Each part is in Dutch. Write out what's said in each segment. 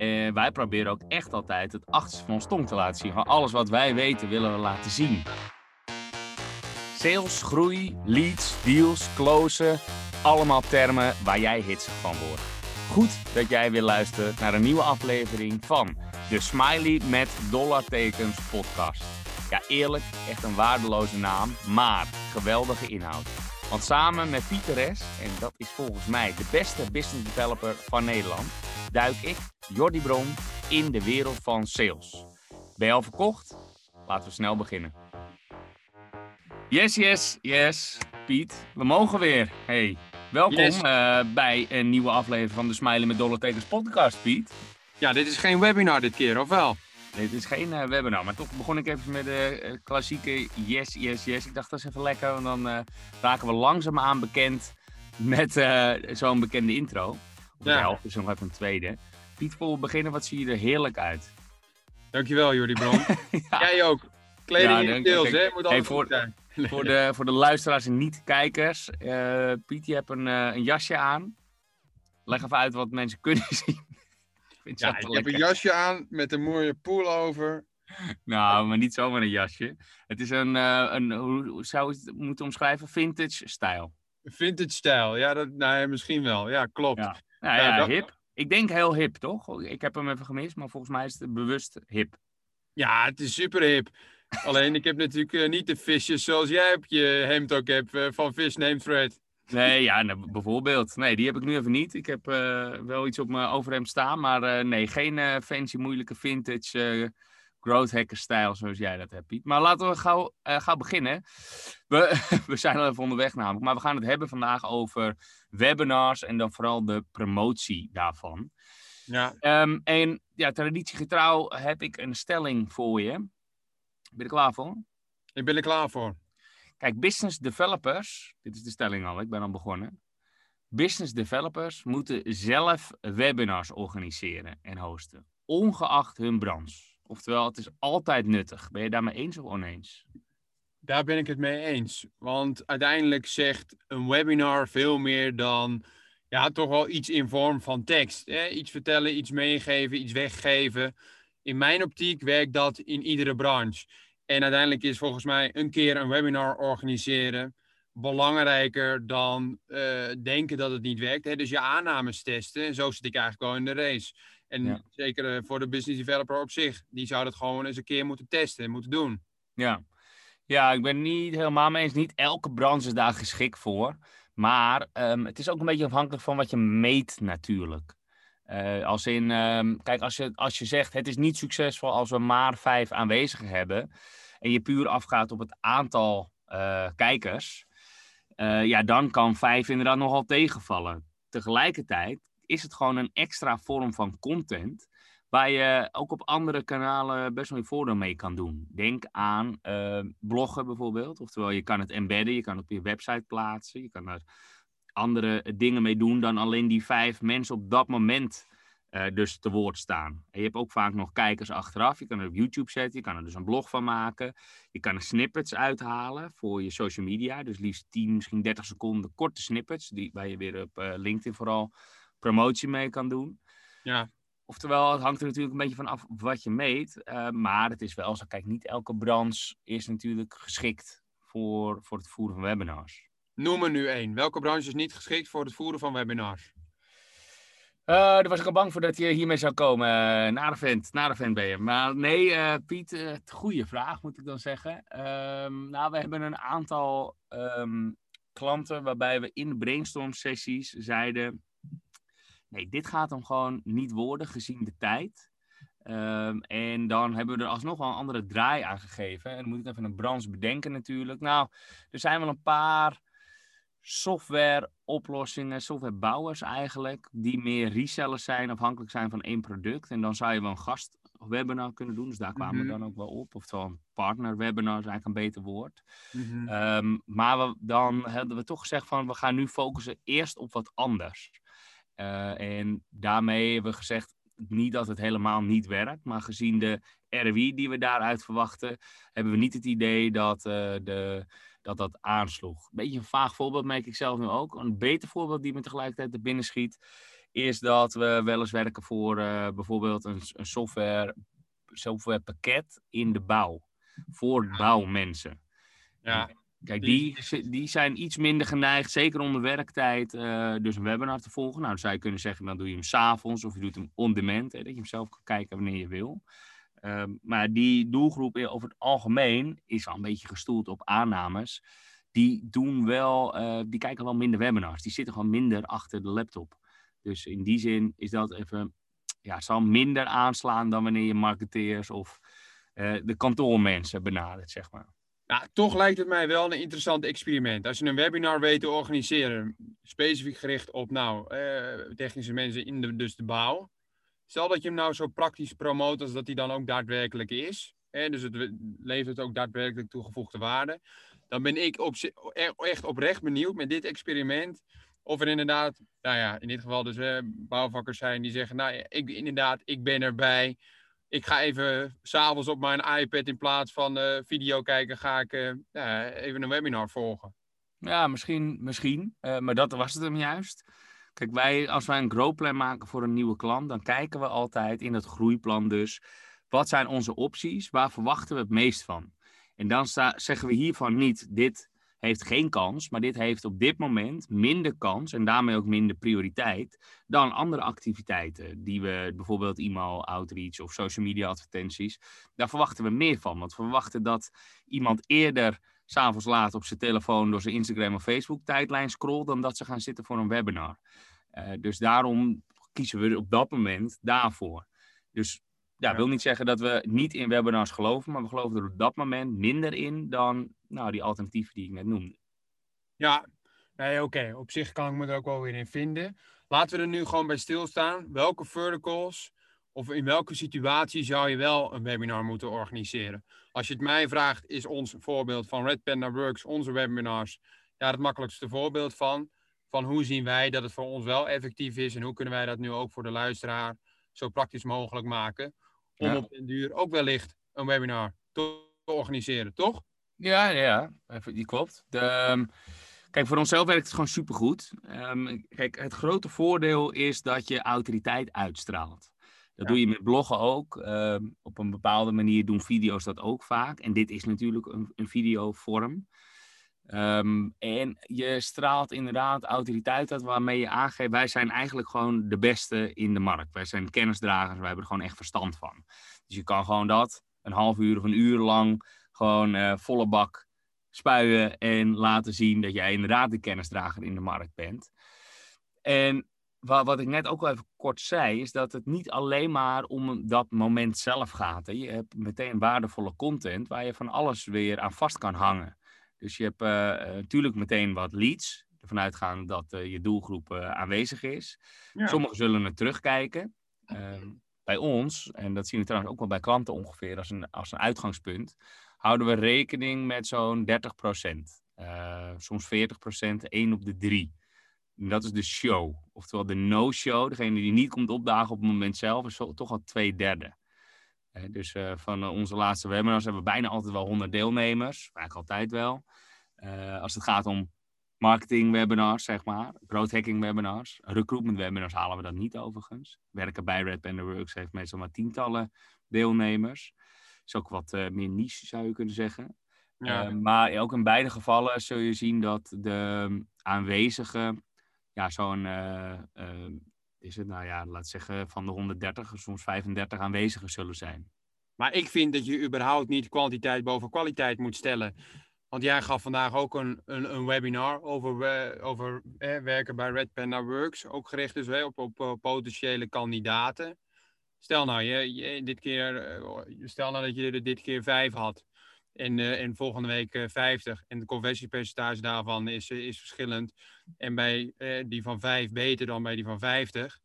En wij proberen ook echt altijd het achterste van ons tong te laten zien. Alles wat wij weten willen we laten zien. Sales, groei, leads, deals, closen. Allemaal termen waar jij hitsig van wordt. Goed dat jij weer luistert naar een nieuwe aflevering van de Smiley met dollartekens podcast. Ja, eerlijk, echt een waardeloze naam, maar geweldige inhoud. Want samen met Pieter S, en dat is volgens mij de beste business developer van Nederland, duik ik, Jordi Bron, in de wereld van sales. Ben je al verkocht? Laten we snel beginnen. Yes, yes, yes, Piet. We mogen weer. Hey, welkom Yes. eh, bij een nieuwe aflevering van de Smiley met Dollartekens podcast, Piet. Ja, dit is geen webinar dit keer, of wel? Dit is geen eh, webinar, maar toch begon ik even met de eh, klassieke yes, yes, yes. Ik dacht, dat is even lekker, want dan raken we langzaamaan bekend met zo'n bekende intro. De helft is nog even een tweede. Piet, voor we beginnen, wat zie je er heerlijk uit. Dankjewel, Jordi Bron. Jij ook. Kleding in deels, hè? Moet altijd voor- zijn. Voor de, voor de luisteraars en niet-kijkers, eh, Piet, je hebt een, eh, een jasje aan. Leg even uit wat mensen kunnen zien. ik vind het Ja, ik heb een jasje aan met een mooie pullover. Nou, maar niet zomaar een jasje. Het is een, eh, een hoe, zou je het moeten omschrijven? Vintage stijl. Vintage stijl. Ja, dat, nee, misschien wel. Ja, klopt. Ja. Nou Ja, dat- hip. Ik denk heel hip, toch? Ik heb hem even gemist, maar volgens mij is het bewust hip. Ja, het is super hip. Alleen, ik heb natuurlijk eh, niet de visjes zoals jij op je hemd ook hebt eh, van Fish Name Thread. Nee, ja, nou, bijvoorbeeld. Nee, die heb ik nu even niet. Ik heb eh, wel iets op mijn overhemd staan, maar nee, geen fancy, moeilijke vintage growth hacker stijl zoals jij dat hebt, Piet. Maar laten we gauw, eh, gauw beginnen. We, we zijn al even onderweg namelijk, maar we gaan het hebben vandaag over webinars en dan vooral de promotie daarvan. Ja, Ehm, en ja, traditiegetrouw heb ik een stelling voor je. Ben je er klaar voor? ik ben er klaar voor. Kijk, business developers, dit is de stelling al, ik ben al begonnen. Business developers moeten zelf webinars organiseren en hosten, ongeacht hun branche. Oftewel, het is altijd nuttig. Ben je daarmee eens of oneens? Daar ben ik het mee eens. Want uiteindelijk zegt een webinar veel meer dan ja, toch wel iets in vorm van tekst. Hè? Iets vertellen, iets meegeven, iets weggeven. In mijn optiek werkt dat in iedere branche. En uiteindelijk is volgens mij een keer een webinar organiseren belangrijker dan eh, denken dat het niet werkt. Hè? Dus je aannames testen. En zo zit ik eigenlijk wel in de race. En Ja. zeker eh, voor de business developer op zich. Die zou dat gewoon eens een keer moeten testen en moeten doen. Ja. Ja, ik ben niet helemaal mee eens. Niet elke branche is daar geschikt voor. Maar ehm, het is ook een beetje afhankelijk van wat je meet natuurlijk. Eh, als in, ehm, kijk, als je, als je zegt het is niet succesvol als we maar vijf aanwezigen hebben. En je puur afgaat op het aantal eh, kijkers. ja, dan kan vijf inderdaad nogal tegenvallen. Tegelijkertijd is het gewoon een extra vorm van content. Waar je ook op andere kanalen best wel je voordeel mee kan doen. Denk aan eh, bloggen bijvoorbeeld. Oftewel, je kan het embedden, je kan het op je website plaatsen. Je kan er andere dingen mee doen dan alleen die vijf mensen op dat moment eh, dus te woord staan. En je hebt ook vaak nog kijkers achteraf. Je kan het op YouTube zetten, je kan er dus een blog van maken. Je kan er snippets uithalen voor je social media. Dus liefst 10, misschien 30 seconden korte snippets. Die, waar je weer op eh, LinkedIn vooral promotie mee kan doen. Ja, Oftewel, het hangt er natuurlijk een beetje van af wat je meet. eh, maar het is wel zo, kijk, niet elke branche is natuurlijk geschikt voor, voor het voeren van webinars. Noem er nu één. Welke branche is niet geschikt voor het voeren van webinars? Eh, daar was ik al bang voor dat je hiermee zou komen. Uh, naar de vent, naar de vent ben je. Maar nee, Piet, eh, goede vraag moet ik dan zeggen. Ehm, nou, we hebben een aantal ehm, klanten waarbij we in brainstorm sessies zeiden... Nee, dit gaat hem gewoon niet worden gezien de tijd. Ehm, en dan hebben we er alsnog wel een andere draai aan gegeven. En dan moet ik even een branche bedenken natuurlijk. Nou, er zijn wel een paar softwareoplossingen, softwarebouwers eigenlijk, die meer resellers zijn, afhankelijk zijn van één product. En dan zou je wel een gastwebinar kunnen doen, dus daar kwamen Mhm. we dan ook wel op. Oftewel een partnerwebinar is eigenlijk een beter woord. Mhm. Ehm, maar we, dan hadden we toch gezegd van, we gaan nu focussen eerst op wat anders. Eh, en daarmee hebben we gezegd, niet dat het helemaal niet werkt, maar gezien de ROI die we daaruit verwachten, hebben we niet het idee dat eh, de, dat, dat aansloeg. Een beetje een vaag voorbeeld merk ik zelf nu ook. Een beter voorbeeld die me tegelijkertijd er binnen schiet, is dat we wel eens werken voor eh, bijvoorbeeld een, een software, softwarepakket in de bouw. Voor bouwmensen. Ja. Kijk, die, die zijn iets minder geneigd, zeker onder werktijd, uh, dus een webinar te volgen. Nou, dan zou je kunnen zeggen, dan doe je hem s'avonds of je doet hem on demand, hè, dat je hem zelf kan kijken wanneer je wil. Um, maar die doelgroep over het algemeen is al een beetje gestoeld op aannames. Die doen wel, uh, die kijken wel minder webinars. Die zitten gewoon minder achter de laptop. Dus in die zin is dat even, ja, het zal minder aanslaan dan wanneer je marketeers of uh, de kantoormensen benadert, zeg maar. Ja, toch lijkt het mij wel een interessant experiment. Als je een webinar weet te organiseren, specifiek gericht op nou, uh, technische mensen in de, dus de bouw. Stel dat je hem nou zo praktisch promoot als dat hij dan ook daadwerkelijk is. Dus het levert ook daadwerkelijk toegevoegde waarde. Dan ben ik op, echt oprecht benieuwd met dit experiment. Of er inderdaad, nou ja, in dit geval dus hè, bouwvakkers zijn die zeggen, nou ik, inderdaad, ik ben erbij ik ga even s'avonds op mijn iPad in plaats van uh, video kijken, ga ik ja, even een webinar volgen. Ja, misschien, misschien. Uh, maar dat was het hem juist. Kijk, wij, als wij een growplan maken voor een nieuwe klant, dan kijken we altijd in het groeiplan dus, wat zijn onze opties, waar verwachten we het meest van? En dan zeggen we hiervan niet, dit heeft geen kans, maar dit heeft op dit moment minder kans en daarmee ook minder prioriteit dan andere activiteiten die we bijvoorbeeld e-mail outreach of social media advertenties. Daar verwachten we meer van, want we verwachten dat iemand eerder s'avonds laat op zijn telefoon door zijn Instagram of Facebook tijdlijn scrolt dan dat ze gaan zitten voor een webinar. Uh, dus daarom kiezen we op dat moment daarvoor. Dus ja, dat wil niet zeggen dat we niet in webinars geloven, maar we geloven er op dat moment minder in dan nou, die alternatieven die ik net noemde. Ja, nee, oké. Op zich kan ik me er ook wel weer in vinden. Laten we er nu gewoon bij stilstaan. Welke verticals of in welke situatie zou je wel een webinar moeten organiseren? Als je het mij vraagt, is ons voorbeeld van Red Panda Works, onze webinars, ja, het makkelijkste voorbeeld van. Van hoe zien wij dat het voor ons wel effectief is en hoe kunnen wij dat nu ook voor de luisteraar zo praktisch mogelijk maken om op den duur ook wellicht een webinar te organiseren, toch? Ja, ja, die klopt. De, um, kijk, voor onszelf werkt het gewoon supergoed. Um, kijk, het grote voordeel is dat je autoriteit uitstraalt. Dat ja. doe je met bloggen ook. Um, op een bepaalde manier doen video's dat ook vaak. En dit is natuurlijk een, een videovorm. Um, en je straalt inderdaad autoriteit uit waarmee je aangeeft, wij zijn eigenlijk gewoon de beste in de markt. Wij zijn kennisdragers, wij hebben er gewoon echt verstand van. Dus je kan gewoon dat een half uur of een uur lang gewoon uh, volle bak spuien en laten zien dat jij inderdaad de kennisdrager in de markt bent. En wat, wat ik net ook al even kort zei, is dat het niet alleen maar om dat moment zelf gaat. Hè. Je hebt meteen waardevolle content waar je van alles weer aan vast kan hangen. Dus je hebt uh, natuurlijk meteen wat leads. Ervan uitgaan dat uh, je doelgroep aanwezig is. Ja. Sommigen zullen het terugkijken. Ehm, bij ons, en dat zien we trouwens ook wel bij klanten ongeveer als een, als een uitgangspunt, houden we rekening met zo'n 30% soms 40% 1 op de 3. En dat is de show. Oftewel de no-show, degene die niet komt opdagen op het moment zelf, is toch al twee derde. Dus uh, van uh, onze laatste webinars hebben we bijna altijd wel 100 deelnemers. Eigenlijk altijd wel. Uh, als het gaat om marketing webinars, zeg maar. Growth hacking webinars. Recruitment webinars halen we dat niet overigens. Werken bij Red Panda Works heeft meestal maar tientallen deelnemers. Is ook wat meer niche, zou je kunnen zeggen. Ja. maar ook in beide gevallen zul je zien dat de aanwezigen ja, zo'n is het, nou ja, laat zeggen van de 130, soms 35 aanwezigen zullen zijn. Maar ik vind dat je überhaupt niet kwantiteit boven kwaliteit moet stellen. Want jij gaf vandaag ook een, een, een webinar over, over eh, werken bij Red Panda Works. Ook gericht dus op, op, op, potentiële kandidaten. Stel nou, je, je, dit keer, uh, stel nou dat je er dit keer vijf had. En, uh, en volgende week uh, 50. En de conversiepercentage daarvan is, is verschillend. En bij uh, die van 5 beter dan bij die van 50.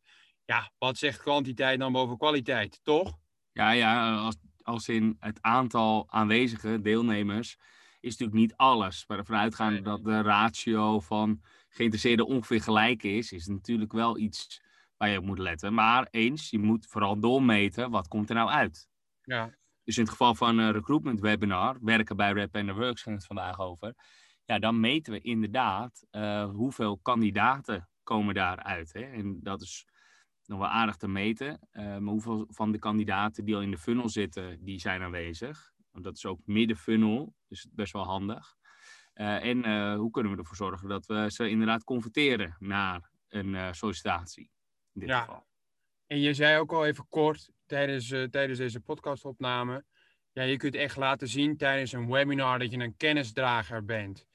Ja, wat zegt kwantiteit dan boven kwaliteit, toch? Ja, ja als, als in het aantal aanwezige deelnemers is natuurlijk niet alles. Maar ervan uitgaan nee. dat de ratio van geïnteresseerden ongeveer gelijk is, is natuurlijk wel iets waar je op moet letten. Maar eens, je moet vooral doormeten, wat komt er nou uit? Ja. Dus in het geval van een recruitment webinar, werken bij Red Panda Works, ging het vandaag over. Ja, dan meten we inderdaad uh, hoeveel kandidaten komen daaruit. Hè? En dat is nog wel aardig te meten. Uh, maar hoeveel van de kandidaten die al in de funnel zitten, die zijn aanwezig. Want dat is ook midden funnel, dus best wel handig. Uh, en hoe kunnen we ervoor zorgen dat we ze inderdaad converteren naar een sollicitatie? In dit ja. geval. En je zei ook al even kort tijdens, tijdens deze podcastopname. Ja, je kunt echt laten zien tijdens een webinar dat je een kennisdrager bent.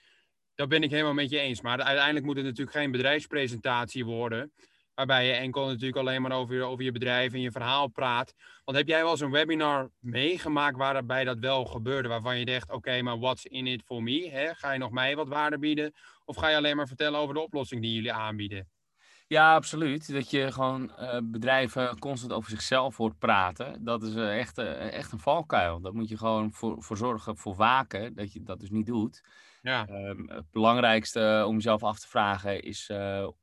Dat ben ik helemaal met je eens. Maar uiteindelijk moet het natuurlijk geen bedrijfspresentatie worden. Waarbij je enkel natuurlijk alleen maar over, over je bedrijf en je verhaal praat. Want heb jij wel eens een webinar meegemaakt waarbij dat wel gebeurde? Waarvan je dacht, oké, maar what's in it for me? Hè? Ga je nog mij wat waarde bieden? Of ga je alleen maar vertellen over de oplossing die jullie aanbieden? Ja, absoluut. Dat je gewoon uh, bedrijven constant over zichzelf hoort praten. Dat is uh, echt, uh, echt een valkuil. Dat moet je gewoon voor, voor zorgen, voor waken, dat je dat dus niet doet. Ja. Um, het belangrijkste om jezelf af te vragen is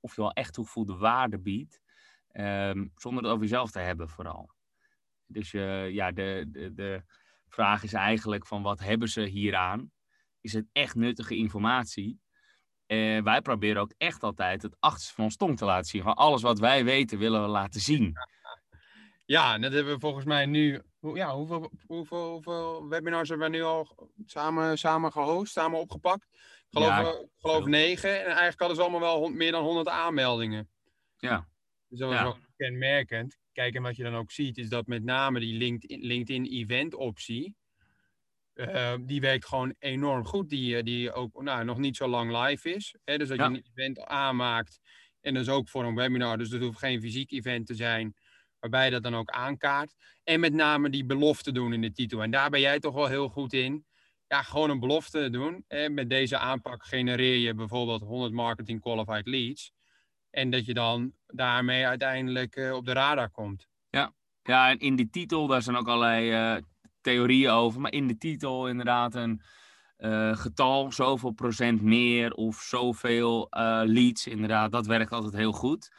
of je wel echt toegevoegde waarde biedt. Um, zonder het over jezelf te hebben vooral. Dus ja, de, de, de vraag is eigenlijk van wat hebben ze hieraan? Is het echt nuttige informatie? En wij proberen ook echt altijd het achterste van ons tong te laten zien. Gewoon alles wat wij weten willen we laten zien. Ja, en dat hebben we volgens mij nu. Ja, hoeveel, hoeveel, hoeveel webinars hebben we nu al samen, samen gehost, samen opgepakt? Ik geloof, ja, geloof negen. En eigenlijk hadden ze allemaal wel meer dan 100 aanmeldingen. Ja. Dus dat was Ja. wel kenmerkend. Kijk, en wat je dan ook ziet, is dat met name die LinkedIn, LinkedIn event optie. eh, die werkt gewoon enorm goed. Die, eh, die ook nou, nog niet zo lang live is. Hè? Dus dat Ja. je een event aanmaakt. En dus ook voor een webinar. Dus dat hoeft geen fysiek event te zijn. Waarbij je dat dan ook aankaart. En met name die belofte doen in de titel. En daar ben jij toch wel heel goed in. Ja, gewoon een belofte doen. En met deze aanpak genereer je bijvoorbeeld 100 marketing qualified leads. En dat je dan daarmee uiteindelijk eh, op de radar komt. Ja, en in die titel, daar zijn ook allerlei eh, theorieën over. Maar in de titel inderdaad een eh, getal, zoveel procent meer of zoveel eh, leads. Inderdaad, dat werkt altijd heel goed.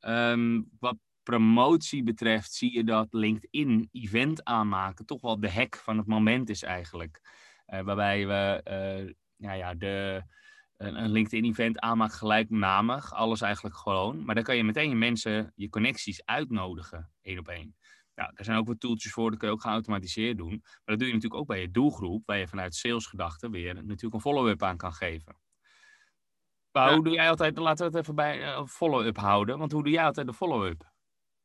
Ehm, wat promotie betreft zie je dat LinkedIn event aanmaken toch wel de hack van het moment is eigenlijk. Eh, waarbij we eh, ja, de, een, LinkedIn-event aanmaakt gelijknamig, alles eigenlijk gewoon. Maar dan kan je meteen je mensen, je connecties uitnodigen, één op één. Ja, er zijn ook wat tooltjes voor, dat kun je ook geautomatiseerd doen. Maar dat doe je natuurlijk ook bij je doelgroep, waar je vanuit salesgedachten weer natuurlijk een follow-up aan kan geven. Maar Ja. hoe doe jij altijd, laten we het even bij eh, follow-up houden, want hoe doe jij altijd de follow-up?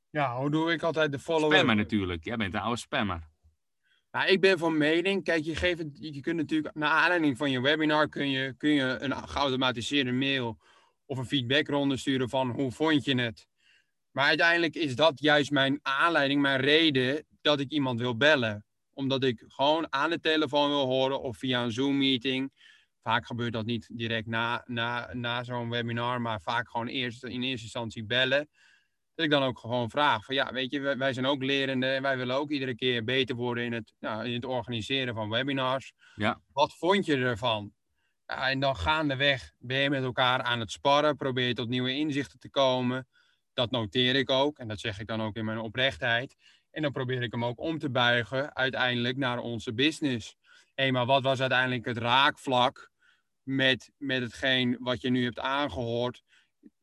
Ja, hoe doe ik altijd de follow-up? Spammer natuurlijk, jij bent een oude spammer. Nou, ik ben van mening, kijk, je, geeft het, je kunt natuurlijk, naar aanleiding van je webinar, kun je, kun je een geautomatiseerde mail of een feedbackronde sturen van hoe vond je het? Maar uiteindelijk is dat juist mijn aanleiding, mijn reden dat ik iemand wil bellen. Omdat ik gewoon aan de telefoon wil horen of via een Zoom-meeting. Vaak gebeurt dat niet direct na, na, na zo'n webinar, maar vaak gewoon eerst, in eerste instantie bellen. Dat ik dan ook gewoon vraag van ja, weet je, wij, wij zijn ook lerende en wij willen ook iedere keer beter worden in het, nou, in het organiseren van webinars. Ja. Wat vond je ervan? Ja, en dan gaandeweg ben je met elkaar aan het sparren, probeer je tot nieuwe inzichten te komen. Dat noteer ik ook en dat zeg ik dan ook in mijn oprechtheid. En dan probeer ik hem ook om te buigen uiteindelijk naar onze business. Hé, maar wat was uiteindelijk het raakvlak met, met hetgeen wat je nu hebt aangehoord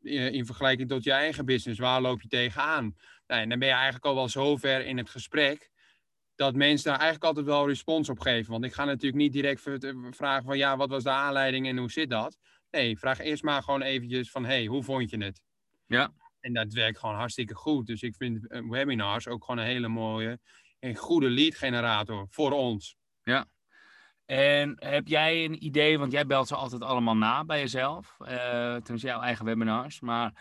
eh, in vergelijking tot je eigen business? Waar loop je tegenaan? Nou, en dan ben je eigenlijk al wel zo ver in het gesprek dat mensen daar eigenlijk altijd wel respons op geven. Want ik ga natuurlijk niet direct vragen van ja, wat was de aanleiding en hoe zit dat? Nee, vraag eerst maar gewoon eventjes van hey, hoe vond je het? Ja. En dat werkt gewoon hartstikke goed. Dus ik vind eh, webinars ook gewoon een hele mooie en goede lead generator voor ons. En heb jij een idee, want jij belt ze altijd allemaal na bij jezelf, uh, tenminste jouw eigen webinars, maar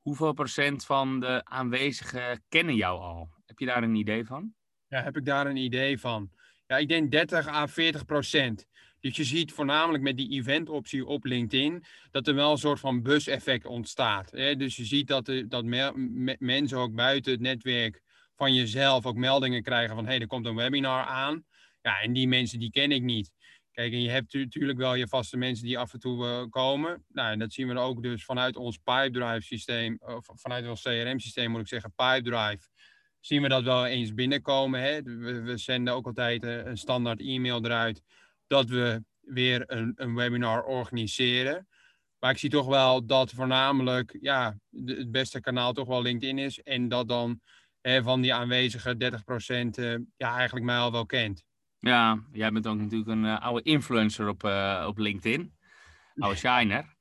hoeveel procent van de aanwezigen kennen jou al? Heb je daar een idee van? Ja, heb ik daar een idee van? Ja, ik denk 30 à 40 procent. Dus je ziet voornamelijk met die eventoptie op LinkedIn dat er wel een soort van bus-effect ontstaat. Hè? Dus je ziet dat, de, dat me- me- mensen ook buiten het netwerk van jezelf ook meldingen krijgen van hé, hey, er komt een webinar aan. Ja, en die mensen die ken ik niet. Kijk, en je hebt natuurlijk wel je vaste mensen die af en toe eh, komen. Nou, en dat zien we ook dus vanuit ons Pipedrive systeem, of vanuit ons CRM systeem moet ik zeggen, Pipedrive zien we dat wel eens binnenkomen. Hè? We, we zenden ook altijd eh, een standaard e-mail eruit dat we weer een, een webinar organiseren. Maar ik zie toch wel dat voornamelijk ja, het beste kanaal toch wel LinkedIn is. En dat dan hè, van die aanwezige 30% uh, ja, eigenlijk mij al wel kent. Ja, jij bent ook natuurlijk een uh, oude influencer op, uh, op LinkedIn. Oude shiner.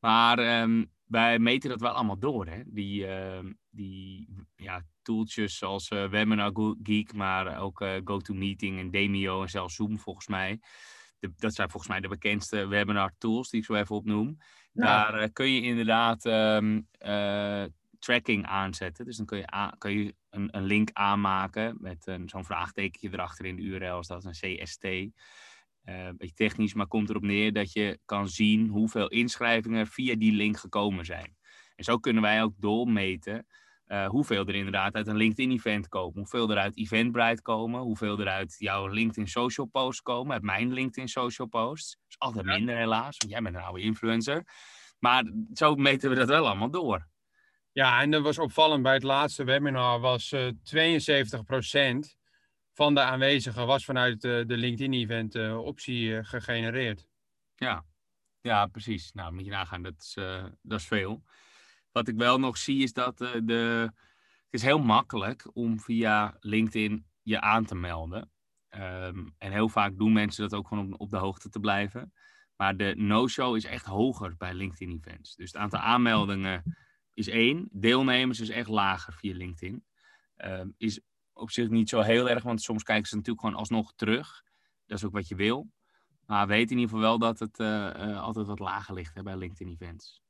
Maar um, wij meten dat wel allemaal door, hè? Die, uh, die ja, tooltjes zoals uh, Webinar Geek, maar ook uh, GoToMeeting en Demio en zelfs Zoom volgens mij. De, dat zijn volgens mij de bekendste webinar tools die ik zo even opnoem. Ja. Daar kun je inderdaad um, tracking aanzetten. Dus dan kun je, kun je een, een, link aanmaken met zo'n vraagtekentje erachter in de URL, als dat is een CST. Uh, een beetje technisch, maar komt erop neer dat je kan zien hoeveel inschrijvingen via die link gekomen zijn. En zo kunnen wij ook doormeten uh, hoeveel er inderdaad uit een LinkedIn-event komen, hoeveel er uit Eventbrite komen, hoeveel er uit jouw LinkedIn social posts komen, uit mijn LinkedIn social posts. Dat is altijd minder helaas, want jij bent een oude influencer. Maar zo meten we dat wel allemaal door. Ja, en dat was opvallend bij het laatste webinar was uh, 72% van de aanwezigen was vanuit de, de LinkedIn-event optie gegenereerd. Ja. ja, precies. Nou, moet je nagaan, dat is, dat is veel. Wat ik wel nog zie is dat de, het is heel makkelijk om via LinkedIn je aan te melden. Um, en heel vaak doen mensen dat ook gewoon om op de hoogte te blijven. Maar de no-show is echt hoger bij LinkedIn-events. Dus het aantal aanmeldingen is één. Deelnemers is echt lager via LinkedIn. Um, is op zich niet zo heel erg, want soms kijken ze natuurlijk gewoon alsnog terug. Dat is ook wat je wil. Maar weet in ieder geval wel dat het uh, uh, altijd wat lager ligt hè, bij LinkedIn Events.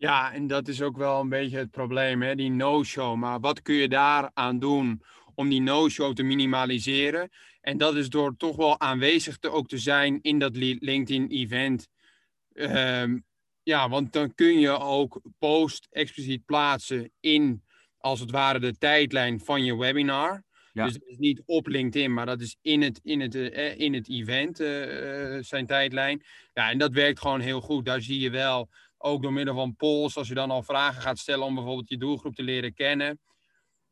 Ja, en dat is ook wel een beetje het probleem, hè? die no-show. Maar wat kun je daaraan doen om die no-show te minimaliseren? En dat is door toch wel aanwezig te ook te zijn in dat LinkedIn-event. Um, ja, want dan kun je ook post expliciet plaatsen in, als het ware, de tijdlijn van je webinar. Ja. Dus dat is niet op LinkedIn, maar dat is in het, in het, uh, in het event uh, zijn tijdlijn. Ja, en dat werkt gewoon heel goed. Daar zie je wel, ook door middel van polls, als je dan al vragen gaat stellen om bijvoorbeeld je doelgroep te leren kennen.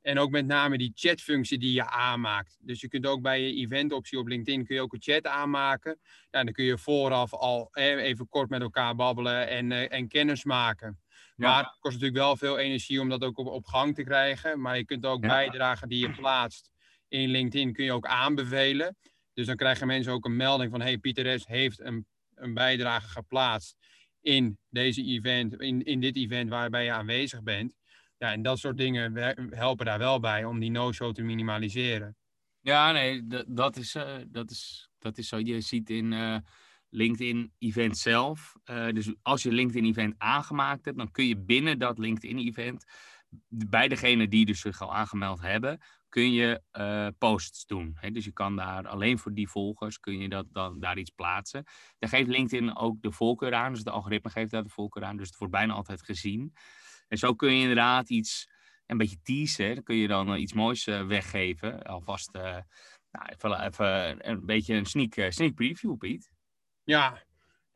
En ook met name die chatfunctie die je aanmaakt. Dus je kunt ook bij je eventoptie op LinkedIn kun je ook een chat aanmaken. Ja, dan kun je vooraf al even kort met elkaar babbelen en, uh, en kennis maken. Ja. Maar het kost natuurlijk wel veel energie om dat ook op, op gang te krijgen. Maar je kunt ook ja. bijdragen die je plaatst in LinkedIn kun je ook aanbevelen. Dus dan krijgen mensen ook een melding van... hey, Pieter S. heeft een, een bijdrage geplaatst in deze event, in, in dit event waarbij je aanwezig bent. Ja, en dat soort dingen helpen daar wel bij om die no-show te minimaliseren. Ja, nee, dat is, uh, dat is, dat is zo. Je ziet in uh, LinkedIn-event zelf. Uh, dus als je LinkedIn-event aangemaakt hebt, dan kun je binnen dat LinkedIn-event bij degene die dus zich al aangemeld hebben, kun je uh, posts doen. Hè? Dus je kan daar alleen voor die volgers kun je dat, dan, daar iets plaatsen. Daar geeft LinkedIn ook de voorkeur aan. Dus de algoritme geeft daar de voorkeur aan. Dus het wordt bijna altijd gezien. En zo kun je inderdaad iets, een beetje teasen. Dan kun je dan uh, iets moois uh, weggeven. Alvast nou, even, even, een beetje een sneak, sneak preview, Piet. Ja,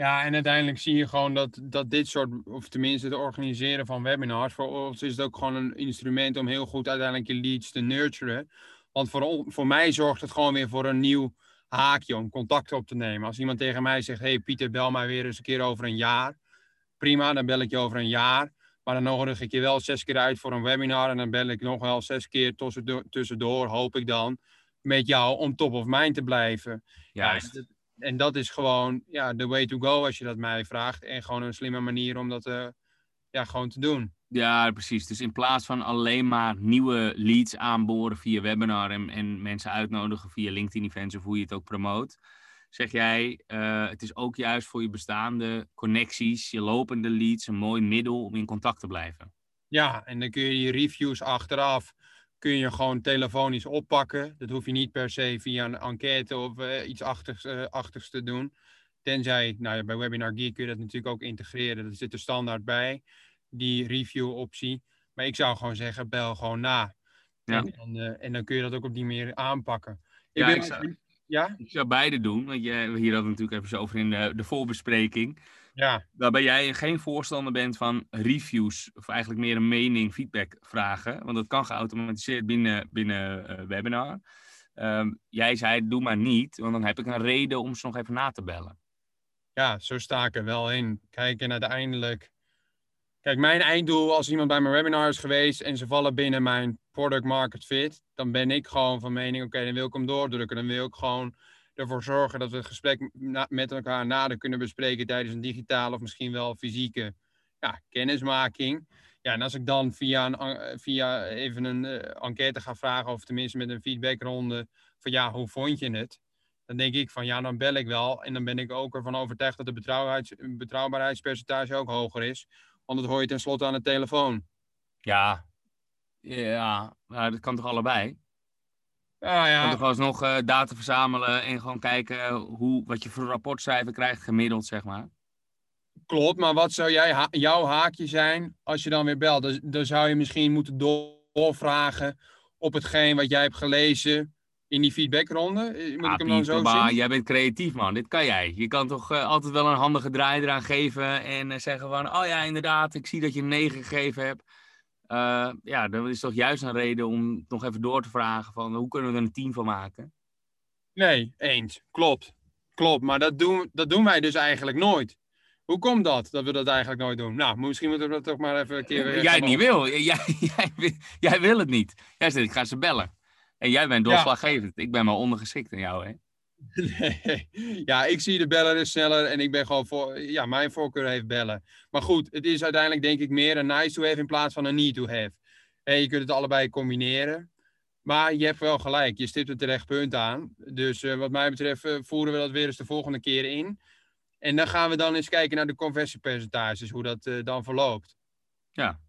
ja, en uiteindelijk zie je gewoon dat, dat dit soort, of tenminste het organiseren van webinars, voor ons is het ook gewoon een instrument om heel goed uiteindelijk je leads te nurturen. Want voor, voor mij zorgt het gewoon weer voor een nieuw haakje om contact op te nemen. Als iemand tegen mij zegt, hey Pieter, bel mij weer eens een keer over een jaar. Prima, dan bel ik je over een jaar. Maar dan nodig ik je wel zes keer uit voor een webinar. En dan bel ik nog wel zes keer tussendoor, tussendoor hoop ik dan, met jou om top of mind te blijven. Juist. Ja, en dat is gewoon ja, the way to go als je dat mij vraagt. En gewoon een slimme manier om dat uh, ja, gewoon te doen. Ja, precies. Dus in plaats van alleen maar nieuwe leads aanboren via webinar en, en mensen uitnodigen via LinkedIn-events of hoe je het ook promoot, zeg jij, uh, het is ook juist voor je bestaande connecties, je lopende leads, een mooi middel om in contact te blijven. Ja, en dan kun je je reviews achteraf kun je gewoon telefonisch oppakken. Dat hoef je niet per se via een enquête of uh, iets achtigs, uh, achtigs te doen. Tenzij, nou ja, bij Webinar Geek kun je dat natuurlijk ook integreren. Dat zit er standaard bij, die review optie. Maar ik zou gewoon zeggen, bel gewoon na. Ja. En, en, uh, en dan kun je dat ook op die manier aanpakken. Ik ja, ik zou, ja? ik zou beide doen. Want je, hier hadden we natuurlijk even zo over in de, de voorbespreking. Ja. Waarbij jij geen voorstander bent van reviews, of eigenlijk meer een mening, feedback vragen. Want dat kan geautomatiseerd binnen, binnen uh, webinar. Um, jij zei, doe maar niet, want dan heb ik een reden om ze nog even na te bellen. ja, zo sta ik er wel in. Kijk, en uiteindelijk. Kijk, mijn einddoel als iemand bij mijn webinar is geweest en ze vallen binnen mijn product market fit, dan ben ik gewoon van mening, oké, dan wil ik hem doordrukken. Dan wil ik gewoon ervoor zorgen dat we het gesprek met elkaar nader kunnen bespreken tijdens een digitale of misschien wel fysieke ja, kennismaking. Ja, en als ik dan via, een, via even een uh, enquête ga vragen, of tenminste met een feedbackronde, van ja, hoe vond je het? Dan denk ik van ja, dan bel ik wel. En dan ben ik ook ervan overtuigd dat de betrouwbaarheids, betrouwbaarheidspercentage ook hoger is. Want dat hoor je tenslotte aan de telefoon. Ja, ja, nou, dat kan toch allebei? Ja, ja. Kan toch alsnog uh, data verzamelen en gewoon kijken hoe, wat je voor rapportcijfer krijgt gemiddeld, zeg maar. Klopt, maar wat zou jij ha jouw haakje zijn als je dan weer belt? Dan, dan zou je misschien moeten doorvragen op hetgeen wat jij hebt gelezen in die feedbackronde. Eh, moet ah, ik hem dan zo zien? Jij bent creatief, man. Dit kan jij. Je kan toch uh, altijd wel een handige draai eraan geven en uh, zeggen van... Oh ja, inderdaad, ik zie dat je een 9 gegeven hebt. Uh, ja, dan is toch juist een reden om nog even door te vragen van... Hoe kunnen we er een team van maken? Nee, eens. Klopt. Klopt, maar dat doen, dat doen wij dus eigenlijk nooit. Hoe komt dat, dat we dat eigenlijk nooit doen? Nou, misschien moeten we dat toch maar even een keer... Jij het niet wil. Jij, jij, jij, wil het niet. Jij zegt, ik ga ze bellen. En jij bent doorslaggevend. Ik ben maar ondergeschikt aan jou, hè? Nee. Ja, ik zie de bellen dus sneller en ik ben gewoon voor... Ja, mijn voorkeur heeft bellen. Maar goed, het is uiteindelijk denk ik meer een nice to have in plaats van een need to have. Je kunt het allebei combineren. Maar je hebt wel gelijk, je stipt het terecht punt aan. Dus uh, wat mij betreft uh, voeren we dat weer eens de volgende keer in. En dan gaan we dan eens kijken naar de conversiepercentages, hoe dat uh, dan verloopt. Ja,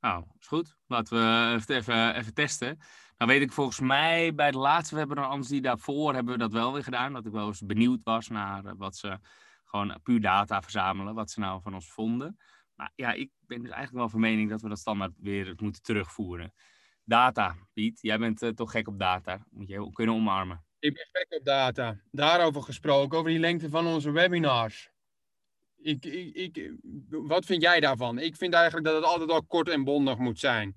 nou, is goed. Laten we het even, even testen. Nou weet ik volgens mij bij de laatste webinar, anders die daarvoor, hebben we dat wel weer gedaan. Dat ik wel eens benieuwd was naar eh, wat ze gewoon puur data verzamelen, wat ze nou van ons vonden. Maar ja, ik ben dus eigenlijk wel van mening dat we dat standaard weer moeten terugvoeren. Data, Piet, jij bent uh, toch gek op data. Moet je kunnen omarmen. Ik ben gek op data. Daarover gesproken, over die lengte van onze webinars. Ik, ik, wat vind jij daarvan? Ik vind eigenlijk dat het altijd al kort en bondig moet zijn.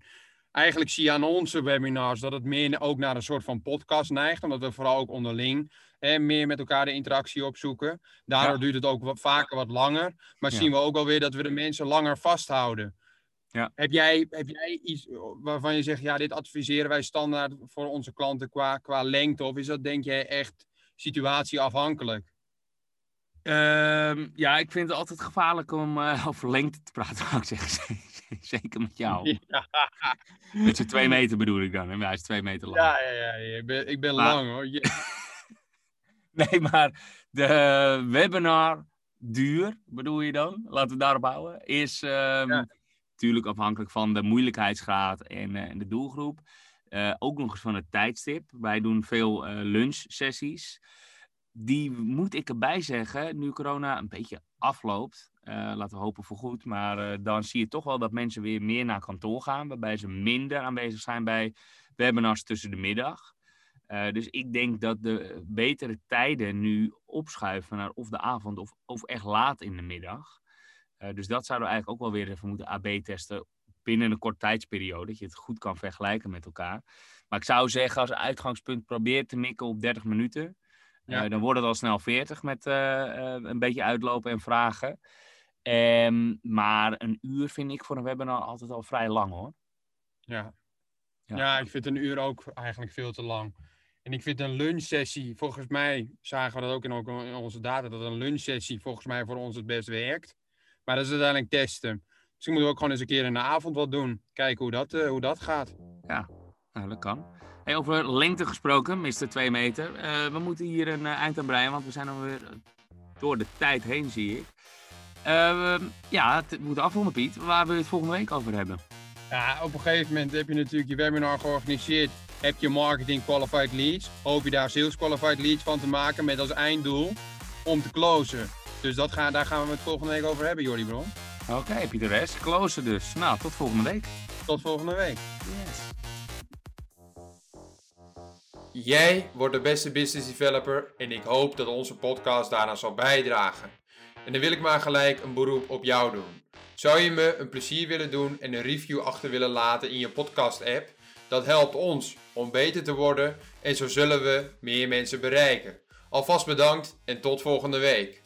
Eigenlijk zie je aan onze webinars dat het meer ook naar een soort van podcast neigt. Omdat we vooral ook onderling hè, meer met elkaar de interactie opzoeken. Daardoor duurt het ook wat, vaker wat langer. Maar zien we ook alweer dat we de mensen langer vasthouden. Ja. Heb, jij, heb jij iets waarvan je zegt, ja, dit adviseren wij standaard voor onze klanten qua, qua lengte? Of is dat, denk jij, echt situatieafhankelijk? Um, ja, ik vind het altijd gevaarlijk om uh, over lengte te praten, zou ik zeggen. Zeker met jou. Ja. Met z'n twee meter bedoel ik dan. Hè? Hij is twee meter lang. Ja, ja, ja. Ik ben, ik ben lang hoor. nee, maar de webinar duur, bedoel je dan? Laten we daarop houden. Is um, natuurlijk afhankelijk van de moeilijkheidsgraad en, uh, en de doelgroep. Uh, ook nog eens van het tijdstip. Wij doen veel uh, lunchsessies. Die moet ik erbij zeggen, nu corona een beetje afloopt. Uh, laten we hopen voor goed. Maar uh, dan zie je toch wel dat mensen weer meer naar kantoor gaan. Waarbij ze minder aanwezig zijn bij webinars tussen de middag. Uh, dus ik denk dat de betere tijden nu opschuiven naar of de avond of, of echt laat in de middag. dus dat zouden we eigenlijk ook wel weer even moeten AB-testen binnen een kort tijdsperiode. Dat je het goed kan vergelijken met elkaar. Maar ik zou zeggen, als uitgangspunt probeer te mikken op 30 minuten. Ja. dan wordt het al snel 40 met een beetje uitlopen en vragen. Um, maar een uur vind ik voor een webinar altijd al vrij lang hoor. Ja. ja. Ja, ik vind een uur ook eigenlijk veel te lang. En ik vind een lunchsessie, volgens mij zagen we dat ook in, onze data, dat een lunchsessie volgens mij voor ons het best werkt. Maar dat is uiteindelijk testen. Misschien moeten we ook gewoon eens een keer in de avond wat doen. Kijken hoe dat, uh, hoe dat gaat. Ja, nou, dat kan. Hey, over lengte gesproken, Mr. 2 meter. Uh, we moeten hier een uh, eind aan breien, want we zijn alweer door de tijd heen, zie ik. Uh, ja, het moet afronden, Piet. Waar wil je het volgende week over hebben? Ja, op een gegeven moment heb je natuurlijk je webinar georganiseerd. Heb je marketing qualified leads. Hoop je daar sales qualified leads van te maken met als einddoel om te closen. Dus dat gaan, daar gaan we het volgende week over hebben, Jordi Bron. Oké, okay, Pieter Rest. Closen dus. Nou, tot volgende week. Tot volgende week. Yes. Jij wordt de beste business developer en ik hoop dat onze podcast daarna zal bijdragen. En dan wil ik maar gelijk een beroep op jou doen. Zou je me een plezier willen doen en een review achter willen laten in je podcast-app? Dat helpt ons om beter te worden en zo zullen we meer mensen bereiken. Alvast bedankt en tot volgende week.